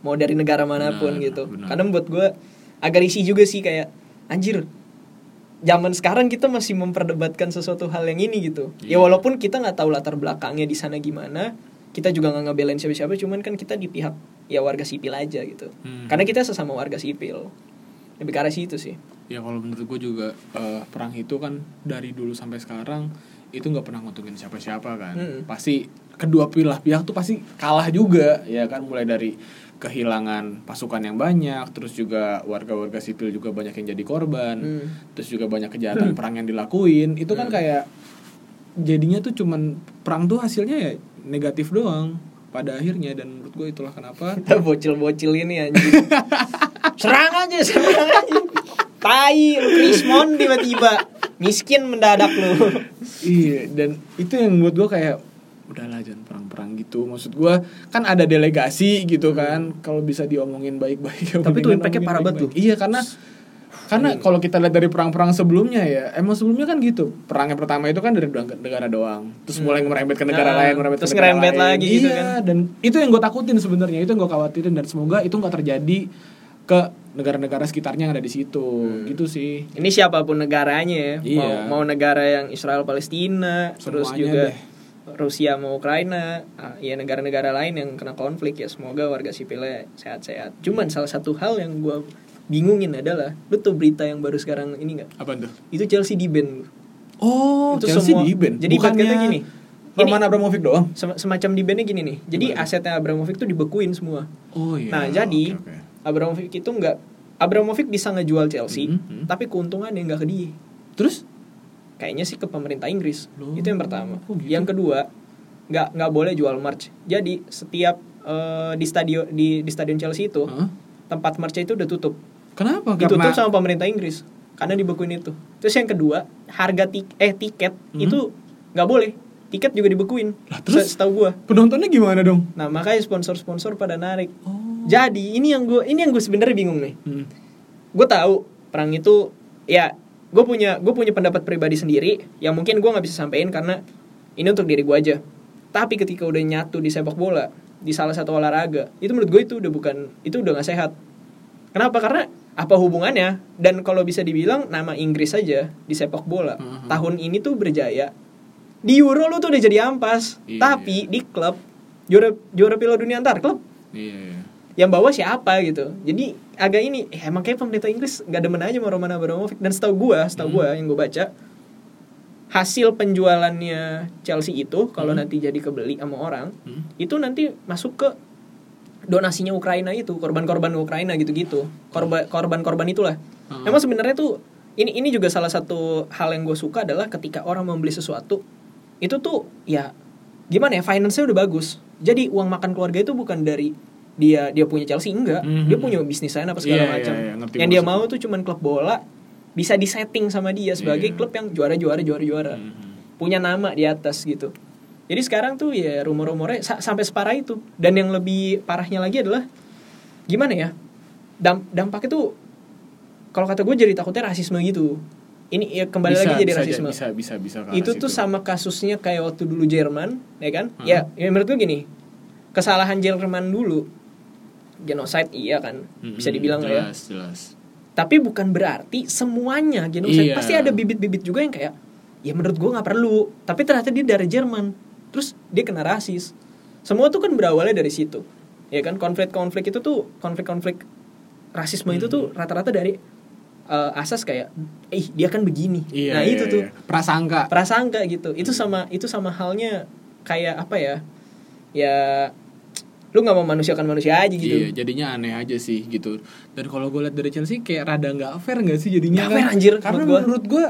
mau dari negara mana pun Benar, gitu benar. karena buat gue agak risih juga sih kayak anjir zaman sekarang kita masih memperdebatkan sesuatu hal yang ini gitu ya Iya. walaupun kita nggak tahu latar belakangnya di sana gimana kita juga nggak ngebelain siapa-siapa cuman kan kita di pihak ya warga sipil aja gitu Hmm. karena kita sesama warga sipil lebih ke arah situ sih Ya kalau menurut gue juga eh, perang itu kan dari dulu sampai sekarang itu nggak pernah nguntungin siapa-siapa kan. Mm. Pasti kedua pilah pihak tuh pasti kalah juga ya kan mulai dari kehilangan pasukan yang banyak, terus juga warga-warga sipil juga banyak yang jadi korban, Hmm. terus juga banyak kejahatan perang yang dilakuin. Itu kan Hmm. kayak jadinya tuh cuman perang tuh hasilnya ya negatif doang pada akhirnya dan menurut gue itulah kenapa kita bocil-bocil ini anjing serang aja serang aja tai lu Krismon tiba-tiba miskin mendadak lu Iya, dan itu yang buat gue kayak udahlah jangan perang-perang gitu. Maksud gue kan ada delegasi gitu kan. Kalau bisa diomongin baik-baik. ya Hmm. Tapi tuh impactnya parah banget baik-baik. Iya, karena karena kalau kita lihat dari perang-perang sebelumnya ya, emang sebelumnya kan gitu. Perang yang pertama itu kan dari dua negara doang. Terus mulai ngerembet ke negara Nah, lain, ngerembet terus ke negara ngerembet lain. lagi gitu iya, kan. dan itu yang gue takutin sebenarnya, itu yang gue khawatirin dan semoga itu nggak terjadi ke negara-negara sekitarnya yang ada di situ. Gitu sih. ini siapa pun negaranya ya mau Iya. mau negara yang Israel Palestina terus Semuanya juga deh. Rusia mau Ukraina ah, ya negara-negara lain yang kena konflik ya semoga warga sipilnya sehat-sehat cuman salah satu hal yang gue bingungin adalah lu tuh berita yang baru sekarang ini nggak Apa tuh? itu Chelsea di ban Oh, Itu Chelsea semua- di ban. jadi ibaratnya gini. Roman Abramovich doang. Sem- semacam di bandnya gini nih jadi Gimana? asetnya Abramovich tuh dibekuin semua Oh iya. Nah, jadi- oke. Abramovich itu nggak Abramovich bisa ngejual Chelsea Mhm, mhm. tapi keuntungannya nggak ke dia Terus kayaknya sih ke pemerintah Inggris Loh, itu yang pertama kok gitu? yang kedua nggak nggak boleh jual merch jadi setiap eh, di stadion di di stadion Chelsea itu Hah? tempat merch itu udah tutup kenapa? ditutup Karena sama pemerintah Inggris karena dibekuin itu terus yang kedua harga tik eh tiket Mhm. itu nggak boleh tiket juga dibekuin Lah, terus? Se- setahu gua penontonnya gimana dong? nah makanya sponsor-sponsor pada narik Oh. jadi ini yang gue ini yang gue sebenarnya bingung nih Hmm. gue tahu perang itu ya gue punya gue punya pendapat pribadi sendiri yang mungkin gue nggak bisa sampein karena ini untuk diri gue aja tapi ketika udah nyatu di sepak bola di salah satu olahraga itu menurut gue itu udah bukan itu udah nggak sehat kenapa karena apa hubungannya dan kalau bisa dibilang nama Inggris saja di sepak bola Mhm. tahun ini tuh berjaya di Euro lu tuh udah jadi ampas Iya, tapi di klub juara juara Piala Dunia antar klub Iya, iya. yang bawa siapa gitu jadi agak ini eh, emang kayak pemerintah Inggris nggak demen aja sama Roman Abramovich dan setahu gua setahu Hmm. gua yang gue baca hasil penjualannya Chelsea itu kalau Hmm. nanti jadi kebeli sama orang Hmm. itu nanti masuk ke donasinya Ukraina itu korban-korban Ukraina gitu-gitu korban korban-korban itulah Hmm. emang sebenarnya tuh ini ini juga salah satu hal yang gue suka adalah ketika orang membeli sesuatu itu tuh ya gimana ya finance-nya udah bagus jadi uang makan keluarga itu bukan dari dia dia punya Chelsea enggak Mhm. dia punya bisnis lain apa segala Iya, iya, macam iya, ngerti yang dia maksud mau tuh cuman klub bola bisa disetting sama dia sebagai Iya. klub yang juara juara juara juara Mhm. punya nama di atas gitu. Jadi sekarang tuh ya rumor-rumornya sa- sampai separah itu. Dan yang lebih parahnya lagi adalah gimana ya? Dam dampaknya tuh kalau kata gue jadi takutnya rasisme gitu. Ini ya kembali Bisa, lagi jadi bisa, rasisme. Bisa, bisa, bisa. itu tuh situ. sama kasusnya kayak waktu dulu Jerman, ya kan? Hmm. Ya, ya menurut gue gini. Kesalahan Jerman dulu genocide iya kan Mhm, bisa dibilang lah ya jelas, jelas. tapi bukan berarti semuanya genocide Iya. pasti ada bibit-bibit juga yang kayak ya menurut gue nggak perlu tapi ternyata dia dari Jerman terus dia kena rasis semua tuh kan berawalnya dari situ ya kan konflik-konflik itu tuh konflik-konflik rasisme itu tuh Hmm. rata-rata dari eh, asas kayak ih dia kan begini Iya, nah iya, itu tuh iya. prasangka. prasangka gitu itu sama itu sama halnya kayak apa ya ya lu nggak mau manusiakan manusia aja gitu Iya, jadinya aneh aja sih gitu. Dan kalau gue lihat dari Chelsea kayak rada nggak fair nggak sih jadinya? Nggak fair, anjir, Karena menurut gue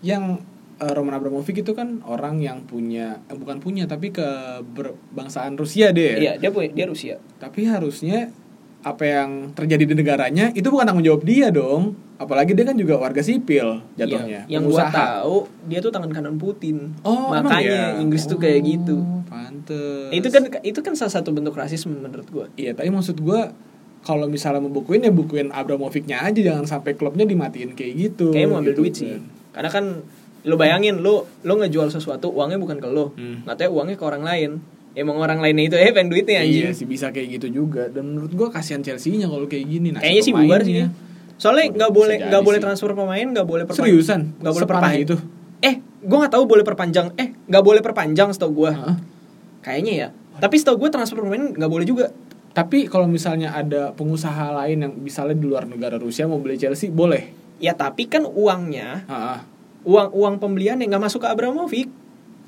yang eh, Roman Abramovich itu kan orang yang punya eh, bukan punya tapi kebangsaan Rusia deh. ya. iya dia punya dia Rusia Tapi harusnya apa yang terjadi di negaranya itu bukan tanggung jawab dia dong. Apalagi dia kan juga warga sipil jatuhnya. Iya, yang gua pengusaha. tahu dia tuh tangan kanan Putin Oh, makanya ya? Inggris tuh kayak Oh, gitu Pantes. itu kan itu kan salah satu bentuk rasisme menurut gua Iya, tapi maksud gua kalau misalnya mau bukuin ya bukuin Abramovich-nya aja jangan sampai klubnya dimatiin kayak gitu. kayaknya mau ambil gitu duit sih kan. karena kan lo bayangin lo lo ngejual sesuatu uangnya bukan ke lo Hmm. katanya uangnya ke orang lain emang orang lainnya itu eh pengen duitnya anjing Iya sih bisa kayak gitu juga dan menurut gua kasihan Chelsea-nya kalau kayak gini nasib kayaknya sih bubar sih pemainnya. soalnya nggak boleh nggak boleh transfer pemain nggak boleh perpanjang Seriusan? nggak boleh perpanjang itu? eh gua nggak tahu boleh perpanjang eh nggak boleh perpanjang setahu gua Heeh. kayaknya ya tapi setahu gua transfer pemain nggak boleh juga Tapi kalau misalnya ada pengusaha lain yang misalnya di luar negara Rusia mau beli Chelsea boleh. ya tapi kan uangnya Heeh. uang uang pembelian yang nggak masuk ke Abramovich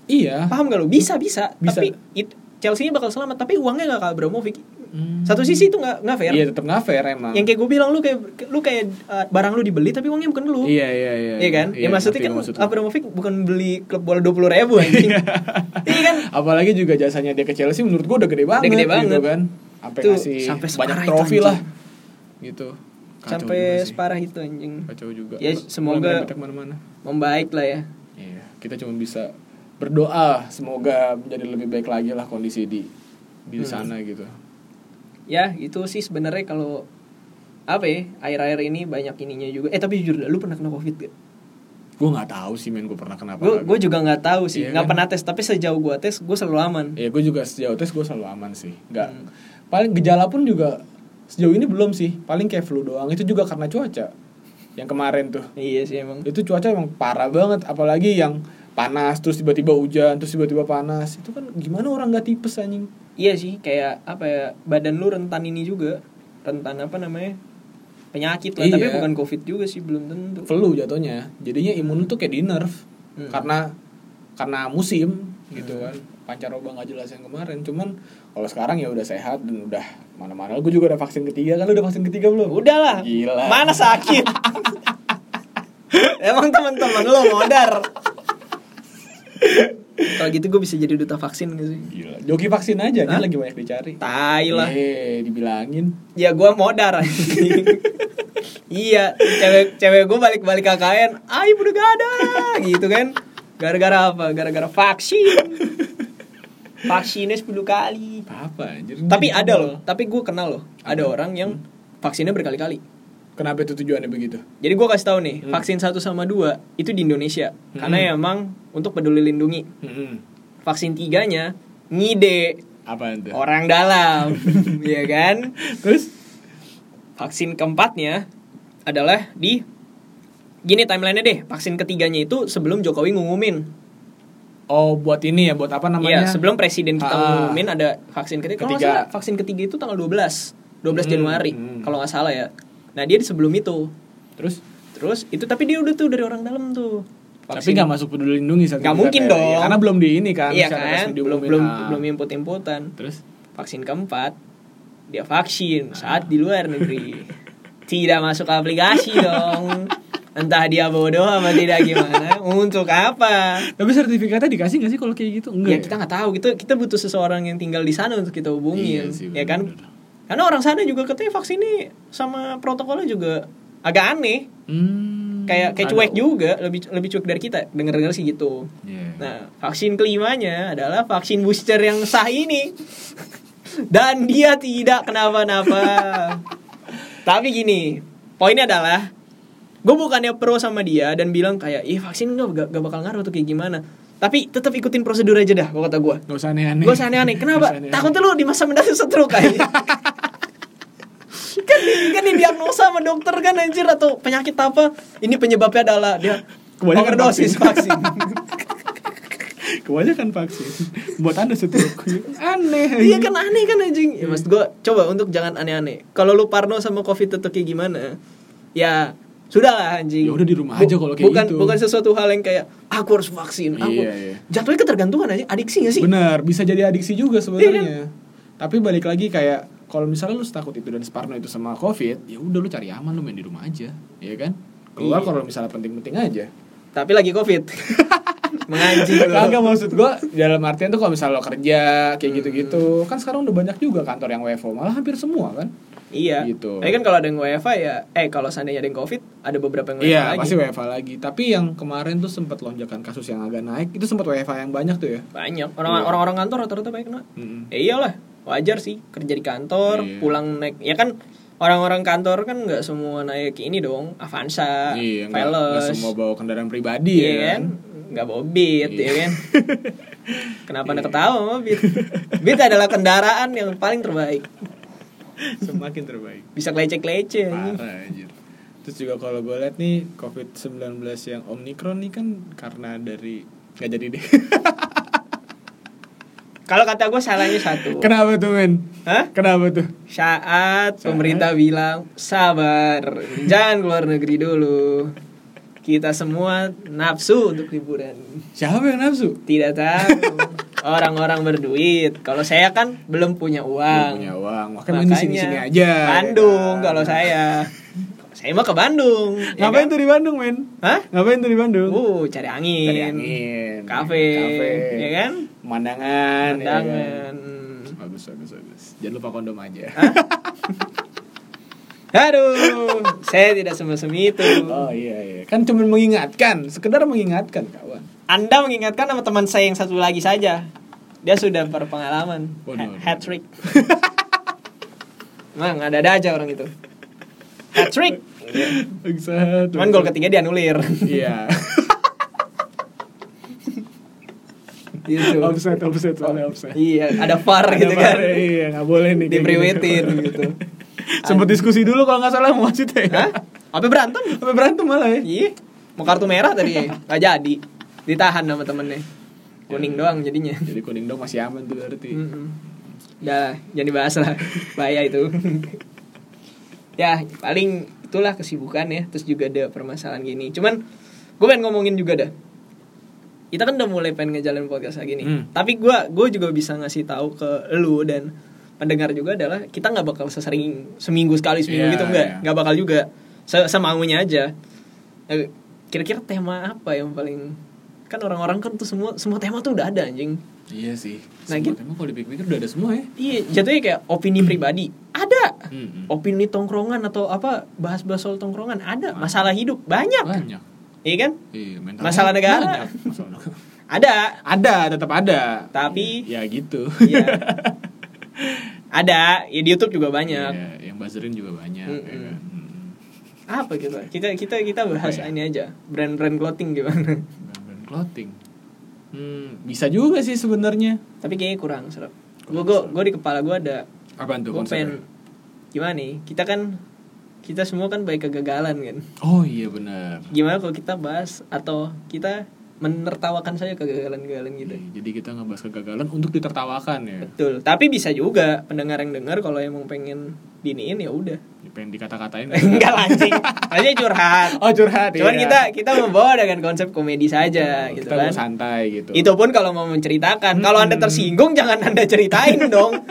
Iya. paham gak lo bisa bisa, Bisa. tapi it, Chelsea-nya bakal selamat tapi uangnya nggak ke Abramovich Hmm. satu sisi itu nggak nggak fair Iya tetap nggak fair emang. yang kayak gue bilang lu kayak lu kayak uh, barang lu dibeli tapi uangnya bukan lu Iya iya iya. Iya kan? ya maksudnya kan maksud lu. Abramovich bukan beli klub bola dua puluh ribu anjing. Iya kan? Apalagi juga jasanya dia ke Chelsea menurut gua udah gede banget. gede Gitu banget. kan. Sampai Tuh, ngasih sampai banyak trofi lah. Gitu. Kacau Sampai separah itu anjing. Kacau juga. Ya, semoga-. Membaik lah ya. Iya, kita cuma bisa berdoa semoga menjadi lebih baik lagi lah kondisi di di Hmm. sana gitu. Ya, itu sih sebenarnya kalau apa ya air-air ini banyak ininya juga eh tapi jujur lu pernah kena covid gak? Gue nggak tahu sih men gue pernah kenapa. gue gue juga nggak tahu sih Iya nggak kan? pernah tes tapi sejauh gue tes gue selalu aman Ya gue juga sejauh tes gue selalu aman sih. Nggak. Hmm. Paling gejala pun juga sejauh ini belum sih. Paling kayak flu doang. Itu juga karena cuaca. Yang kemarin tuh. iya sih emang Itu cuaca emang parah banget. Apalagi yang panas terus tiba-tiba hujan terus tiba-tiba panas. Itu kan gimana orang nggak tipes anjing? iya sih kayak apa ya badan lu rentan ini juga. Rentan apa namanya? Penyakit lah tapi Iya. bukan covid juga sih belum tentu. Flu jatuhnya. Jadinya imun tuh kayak di nerf Hmm. karena karena musim gitu kan. Pancaroba nggak jelas yang kemarin. Cuman kalau sekarang ya udah sehat dan udah mana-mana. Gue juga udah vaksin ketiga. Kan lu udah vaksin ketiga belum? Udahlah. Gila. mana sakit? Emang teman-teman lo modar kalau gitu gue bisa jadi duta vaksin gak sih? Gila joki vaksin aja dia Hah? lagi banyak dicari. Tai lah. Eh dibilangin. Ya gue modar iya cewek cewek gue balik balik KKN ibu udah gak ada gitu kan. Gara-gara apa? Gara-gara vaksin. Vaksinnya 10 kali. Apa anjir? Tapi ada loh tapi gue kenal loh ada Apa? orang yang vaksinnya berkali-kali kenapa itu tujuannya begitu? Jadi gue kasih tahu nih Hmm. vaksin 1 sama 2 itu di Indonesia. Hmm. karena emang untuk peduli lindungi. Hmm. vaksin tiganya ngide. Apa itu? Orang dalam ya kan? Terus? Vaksin keempatnya adalah di gini timelinenya deh vaksin ketiganya itu sebelum Jokowi ngumumin. Oh buat ini ya buat apa namanya? Iya sebelum presiden kita Ah. ngumumin ada vaksin ketiga. Kalau Ketiga. salah vaksin ketiga itu tanggal 12 12 Hmm, Januari. Hmm. kalau nggak salah ya nah dia di sebelum itu. Terus? Terus itu tapi dia udah tuh dari orang dalam tuh. Tapi nggak masuk peduli lindungi saat Nggak mungkin ya? dong. Ya, karena belum di ini kan iya kan? belum belum Ah. belum input inputan terus? Vaksin keempat dia vaksin. Saat di luar negeri. Tidak masuk aplikasi dong. Entah dia bodoh apa tidak gimana. Untuk apa? Tapi sertifikatnya dikasih gak sih kalau kayak gitu? ya Enggak. kita nggak tahu. Kita kita butuh seseorang yang tinggal di sana untuk kita hubungin. Iya sih, ya kan. Karena orang sana juga katanya vaksin ini sama protokolnya juga agak aneh Hmm, kayak kayak ada- cuek juga lebih lebih cuek dari kita denger dengar sih gitu Iya. Nah, vaksin kelimanya adalah vaksin booster yang sah ini. Dan dia tidak kenapa-napa. Tapi gini, poinnya adalah gue bukannya pro sama dia dan bilang kayak, ih vaksin gak, gak, gak bakal ngaruh tuh kayak gimana. Tapi tetap ikutin prosedur aja dah, kata gue. Gak usah aneh-aneh. Gue aneh-aneh. Kenapa? Usah aneh-aneh. Takutnya lu di masa mendatang stroke kayak. kan di, kan didiagnosa sama dokter kan anjir atau penyakit apa ini penyebabnya adalah dia Kebanyakan overdosis vaksin Kebanyakan vaksin buat anda stroke. Aneh. Iya kan aneh kan anjing. Ya maksud gua coba untuk jangan aneh-aneh. Kalau lu parno sama Covid tetep kayak gimana? Ya sudahlah anjing. Ya udah di rumah aja kalau kayak bukan, gitu. Bukan sesuatu hal yang kayak aku harus vaksin. Aku Iya, iya. jatuhnya ketergantungan aja. Adiksi gak sih? Benar, bisa jadi adiksi juga Iya sebenarnya. Tapi balik lagi kayak kalau misalnya lu takut itu dan separno itu sama covid, ya udah lu cari aman lu main di rumah aja, ya kan? Keluar Iya. kalau misalnya penting-penting aja. Tapi lagi Covid. Menganjing lu. Kagak maksud gua dalam artian tuh kalau misalnya lo kerja kayak Hmm. gitu-gitu, kan sekarang udah banyak juga kantor yang WFO, malah hampir semua kan? Iya. Gitu. Tapi kan kalau ada yang WFA ya, eh kalau seandainya ada yang COVID, ada beberapa yang WFA Iya, lagi. pasti WFA lagi. Tapi yang kemarin tuh sempat lonjakan kasus yang agak naik, itu sempat WFA yang banyak tuh ya. Banyak. Orang Iya. orang-orang kantor rata-rata banyak kena. Mm-mm. Ya iyalah, wajar sih kerja di kantor, Iya. pulang naik. Ya kan orang-orang kantor kan nggak semua naik ini dong, Avanza, Iya, Veloz. semua bawa kendaraan pribadi Iya ya kan? Nggak bawa Beat Iya. ya kan? Kenapa anda ketawa sama Beat? Beat adalah kendaraan yang paling terbaik. Semakin terbaik. Bisa kelecek-kelecek. anjing. Parah anjir. Terus juga kalau gue lihat nih COVID-19 yang Omicron nih kan karena dari nggak jadi deh. Kalau kata gue salahnya satu. Kenapa tuh men? Hah? Kenapa tuh? Saat pemerintah bilang sabar, jangan keluar negeri dulu. Kita semua nafsu untuk liburan. Siapa yang nafsu? Tidak tahu. Orang-orang berduit. Kalau saya kan belum punya Belum uang. punya uang. Makanya main di sini-sini aja. Bandung ya kan? kalau saya. Saya mah ke Bandung. ya Ngapain kan? tuh di Bandung men? Hah? Ngapain tuh di Bandung? Uh, cari angin. Cari angin. Kafe. Kafe. Ya kan? Pemandangan. ya kan? Bagus, bagus, bagus. Jangan lupa kondom aja. Aduh, saya tidak semi itu. Oh iya iya. Kan cuma mengingatkan, sekedar mengingatkan kawan. Anda mengingatkan sama teman saya yang satu lagi saja. Dia sudah berpengalaman. Hat trick. Emang ada-ada aja orang itu. Hat trick. Bangsat. Cuman gol ketiga dianulir. Iya. gitu. offset, offset, soalnya offset. Iya, ada VAR Ada gitu kan. Iya, nggak boleh nih. kayak Dipriwetin gini. gitu. Sempet diskusi dulu kalau nggak salah mau wasit ya. Hah? Apa berantem? Sampai berantem malah ya. Iya. Mau kartu merah tadi ya. Gak jadi. Ditahan sama temennya. Kuning doang jadinya. Jadi kuning dong masih aman tuh berarti. Mm-mm. Udah, jangan dibahas lah. Bahaya itu. ya, paling itulah kesibukan ya. Terus juga ada permasalahan gini. Cuman gue pengen ngomongin juga dah. Kita kan udah mulai pengen ngejalanin podcast lagi nih. Hmm. Tapi gue gue juga bisa ngasih tahu ke lu dan pendengar juga adalah kita nggak bakal sesering seminggu sekali seminggu Iya, gitu enggak iya. nggak bakal juga Se- semaunya aja Eh, kira-kira tema apa yang paling kan orang-orang kan tuh semua semua tema tuh udah ada anjing Iya sih. Nah, Semua gitu. tema kalau dipikir-pikir udah ada semua ya. Iya, jatuhnya kayak opini pribadi. Ada. Hmm. Opini tongkrongan atau apa bahas-bahas soal tongkrongan ada. Masalah hidup banyak. Banyak. Iya kan? Iya, Masalah negara. banyak. Masalah. Ada. Ada, tetap ada. Tapi- ya gitu. Iya. ada. Ya di YouTube juga banyak. Iya, yang buzzerin juga banyak. Mm-mm. ya kan? Mm. Apa kita? Kita kita kita bahas ya? ini aja. Brand-brand clothing gimana? Clothing. Hmm, bisa juga sih sebenarnya. Tapi kayaknya kurang serap. Gue gue gue di kepala gue ada. Apaan tuh pengen gimana nih? Kita kan kita semua kan baik kegagalan kan. Oh iya benar. Gimana kalau kita bahas atau kita menertawakan saja kegagalan-kegagalan gitu. Iya, Jadi kita ngebahas kegagalan untuk ditertawakan ya. Betul. Tapi bisa juga pendengar yang dengar kalau emang pengen diniin ya udah. Pengen dikata-katain. Enggak lancing. Aja curhat. Oh curhat Cuman iya. kita kita membawa dengan konsep komedi saja Oh, gitu kita kan. mau santai gitu. Itu pun kalau mau menceritakan. Kalau Anda tersinggung jangan Anda ceritain dong.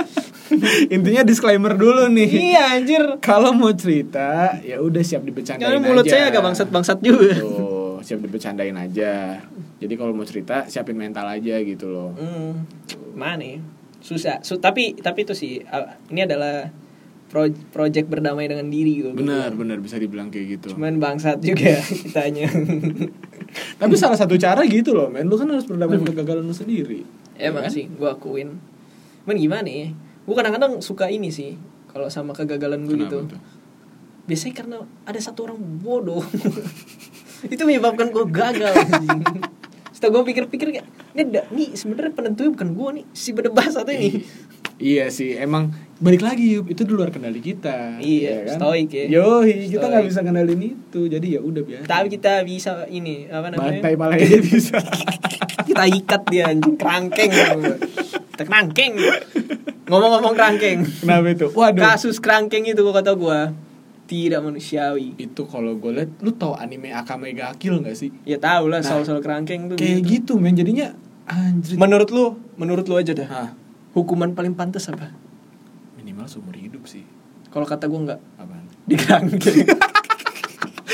Intinya disclaimer dulu nih. iya anjir. Kalau mau cerita, ya udah siap dibercandain Karena aja. mulut saya agak bangsat-bangsat juga. Tuh, siap dibercandain aja. Jadi kalau mau cerita, siapin mental aja gitu loh. Hmm, mana ya? Susah. Su- tapi tapi itu sih ini adalah pro project berdamai dengan diri gitu. Benar, benar bisa dibilang kayak gitu. Cuman bangsat juga kitanya. Tapi salah satu cara gitu loh, men. Lu kan harus berdamai dengan kegagalan lu sendiri. Emang Ya kan? sih, gue akuin. Cuman gimana ya? Gue kadang-kadang suka ini sih. Kalau sama kegagalan gue gitu. Tuh? Biasanya karena ada satu orang bodoh. itu menyebabkan gue gagal. anjing. Setelah gue pikir-pikir kayak, ini, nih sebenarnya penentunya bukan gue nih, si bedebah satu ini. Iya sih, emang balik lagi Yup, itu di luar kendali kita. Iya, stoik ya. Yoi, kita nggak bisa kendalin itu, jadi ya udah biasa. Tapi kita bisa ini apa namanya? Bantai malah aja bisa. kita ikat dia anjing kerangkeng kita kerangkeng ngomong-ngomong kerangkeng Kenapa itu? Waduh. kasus kerangkeng itu gua kata gua tidak manusiawi Itu kalau gue liat, lu tau anime Akame ga Kill gak sih? ya tau lah Nah, soal-soal kerangkeng tuh Kayak gitu men, jadinya anjir. menurut lu menurut lu aja dah Hah, hukuman paling pantas apa minimal seumur hidup sih. kalau kata gua nggak Apaan? di kerangkeng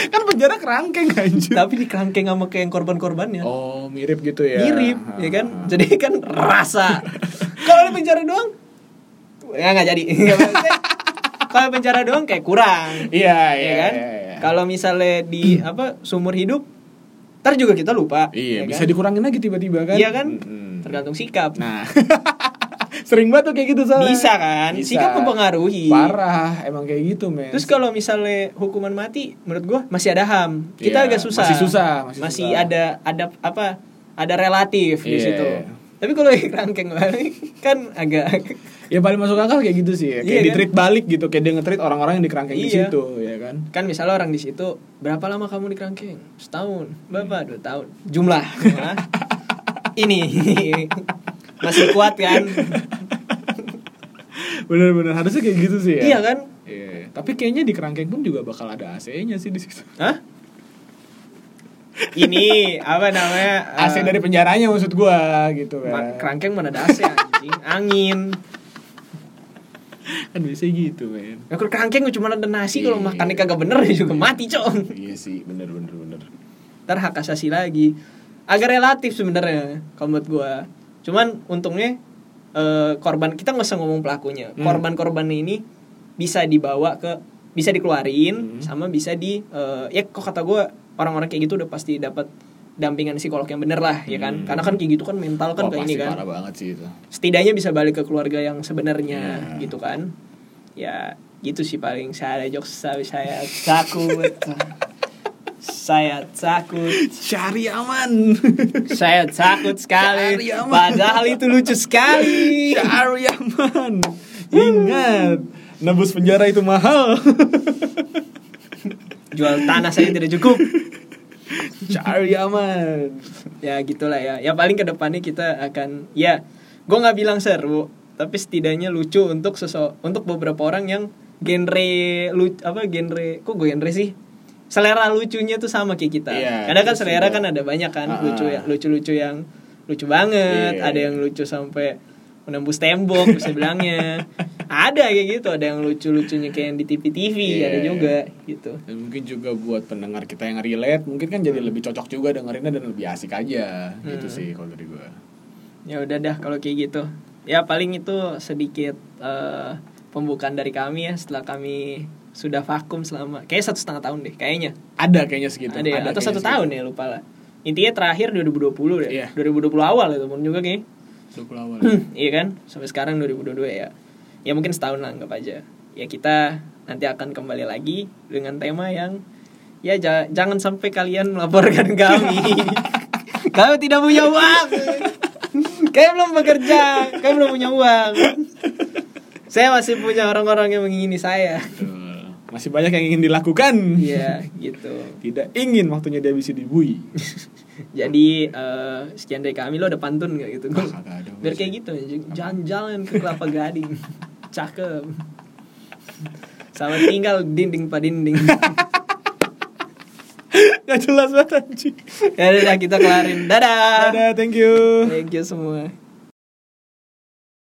kan penjara kerangkeng anjir. tapi di kerangkeng sama kayak yang korban-korbannya Oh, mirip gitu ya. mirip Ah, ya kan jadi kan rasa kalau di penjara doang ya nggak jadi kalau di penjara doang kayak kurang Iya, ya iya kan iya, iya. kalau misalnya di apa sumur hidup ntar juga kita lupa Iya, ya bisa kan? dikurangin lagi tiba-tiba kan? iya kan Mm-mm. tergantung sikap Nah, sering banget tuh kayak gitu soalnya. bisa kan Bisa. sikap mempengaruhi Parah, emang kayak gitu men. terus kalau misalnya hukuman mati menurut gua masih ada ham kita Iya, agak susah masih susah, masih susah. ada ada apa ada relatif di Iya, situ iya. tapi kalau yang kerangkeng balik kan agak ya paling masuk akal kayak gitu sih ya. Iya, Kayak kan? di-treat balik gitu, kayak dia nge-treat orang-orang yang di kerangkeng di Iya. situ, ya kan? kan misalnya orang di situ berapa lama kamu di kerangkeng setahun berapa dua tahun jumlah ini masih kuat kan Bener-bener harusnya kayak gitu sih ya. iya kan Iya. Tapi kayaknya di kerangkeng pun juga bakal ada AC-nya sih di situ. Hah? ini apa namanya AC dari penjaranya maksud gua gitu kan. kerangkeng mana ada AC anjing angin Kan biasanya gitu, men. Ya kalau kerangkeng cuma ada nasi kalau Iya. makannya kagak bener ya juga mati cong. iya sih, bener bener bener. Ntar hak asasi lagi. Agak relatif sebenarnya kalau menurut gua. Cuman untungnya eh, korban kita nggak usah ngomong pelakunya. Hmm. Korban-korbannya ini bisa dibawa ke bisa dikeluarin Hmm. sama bisa di eh, ya kok kata gua orang-orang kayak gitu udah pasti dapat dampingan psikolog yang bener lah ya kan Hmm. karena kan kayak gitu kan mental kan Wah, kayak ini kan parah banget sih itu. setidaknya bisa balik ke keluarga yang sebenarnya Ya. gitu kan ya gitu sih paling saya jokes saya, saya takut saya takut Cari aman. saya takut sekali aman. padahal itu lucu sekali Cari aman. Ingat, nebus penjara itu mahal. jual tanah saya tidak cukup Cari aman. ya gitulah ya ya paling ke depannya kita akan ya gue nggak bilang seru tapi setidaknya lucu untuk sosok untuk beberapa orang yang genre lu apa genre kok gue genre sih selera lucunya tuh sama kayak kita Iya, karena kan terus selera juga- kan ada banyak kan Ah. lucu ya lucu lucu yang lucu banget Iya, ada iya. yang lucu sampai menembus tembok bisa bilangnya ada kayak gitu ada yang lucu lucunya kayak yang di tv tv Iya. ada juga gitu Dan mungkin juga buat pendengar kita yang relate, mungkin kan jadi lebih cocok juga dengerinnya dan lebih asik aja. Gitu Hmm. sih kalau dari gua. ya udah dah kalau kayak gitu ya paling itu sedikit eh, pembukaan dari kami ya setelah kami sudah vakum selama kayak satu setengah tahun deh kayaknya. Ada kayaknya segitu. ada ya atau kayaknya satu segitu. tahun ya lupa lah. Intinya terakhir 2020 deh. Iya. 2020 awal itu pun juga kayak Suku awal. iya kan? Sampai sekarang 2022 ya. Ya mungkin setahun lah anggap aja. Ya kita nanti akan kembali lagi dengan tema yang ya ja- jangan sampai kalian melaporkan kami. Kami tidak punya uang. Kami belum bekerja. Kami belum punya uang. Saya masih punya orang-orang yang mengingini saya. Masih banyak yang ingin dilakukan. Iya gitu. Tidak ingin waktunya dia bisa dibui. jadi eh, sekian dari kami. Lo ada pantun gak gitu? Ah, kagak ada, biar kayak gitu jalan-jalan ke kelapa gading. Cakep. Sama tinggal dinding pak dinding. Gak jelas banget anjing. ya udah kita kelarin. Dadah. Dadah, thank you. thank you semua